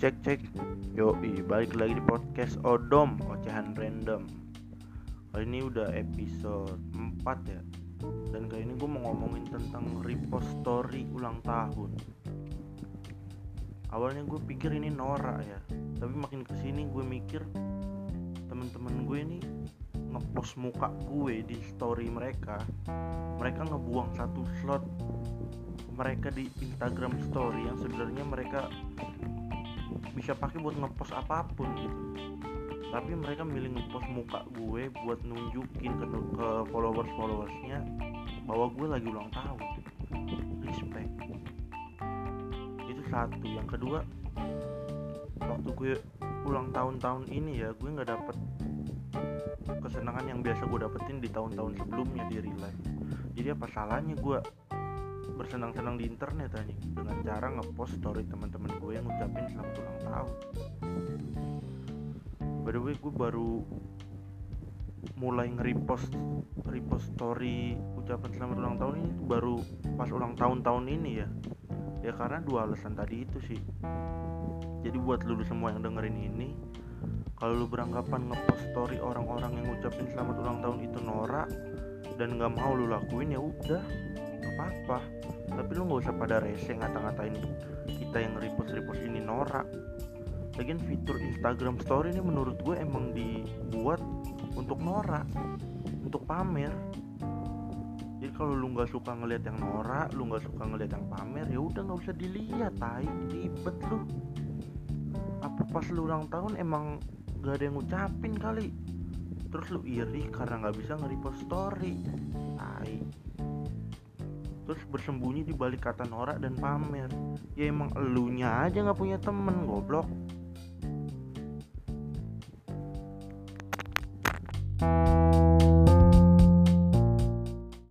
Cek cek. Yoi balik lagi di podcast Odom Ocehan Random. Kali ini udah episode 4 ya. Dan kali ini gue mau ngomongin tentang repost story ulang tahun. Awalnya gue pikir ini norak ya. Tapi makin ke sini gue mikir Temen-temen gue ini ngepost muka gue di story mereka. Mereka ngebuang satu slot mereka di Instagram story yang sebenarnya mereka bisa pakai buat ngepost apa pun. Tapi mereka milih ngepost muka gue buat nunjukin ke, ke followers followersnya bahwa gue lagi ulang tahun. Respect. Itu satu. Yang kedua waktu gue ulang tahun-tahun ini ya gue nggak dapet kesenangan yang biasa gue dapetin di tahun-tahun sebelumnya di real life. Jadi apa salahnya gue bersenang-senang di internet aja dengan cara ngepost story teman-teman gue yang ngucapin selamat ulang tahun. By the way, gue baru mulai nge-repost repost story ucapan selamat ulang tahun ini baru pas ulang tahun tahun ini ya. Ya karena dua alasan tadi itu sih. Jadi buat lu semua yang dengerin ini, kalau lu beranggapan ngepost story orang-orang yang ngucapin selamat ulang tahun itu norak dan nggak mau lu lakuin ya udah apa-apa tapi lu nggak usah pada rese ngata-ngatain kita yang repost repost ini norak. Lagian fitur Instagram Story ini menurut gue emang dibuat untuk norak untuk pamer. Jadi kalau lu nggak suka ngelihat yang norak lu nggak suka ngelihat yang pamer ya udah nggak usah dilihat tai ribet lu. Apa pas lu ulang tahun emang gak ada yang ngucapin kali? Terus lu iri karena nggak bisa nge-repost story tai terus bersembunyi di balik kata norak dan pamer. Ya emang elunya aja nggak punya temen goblok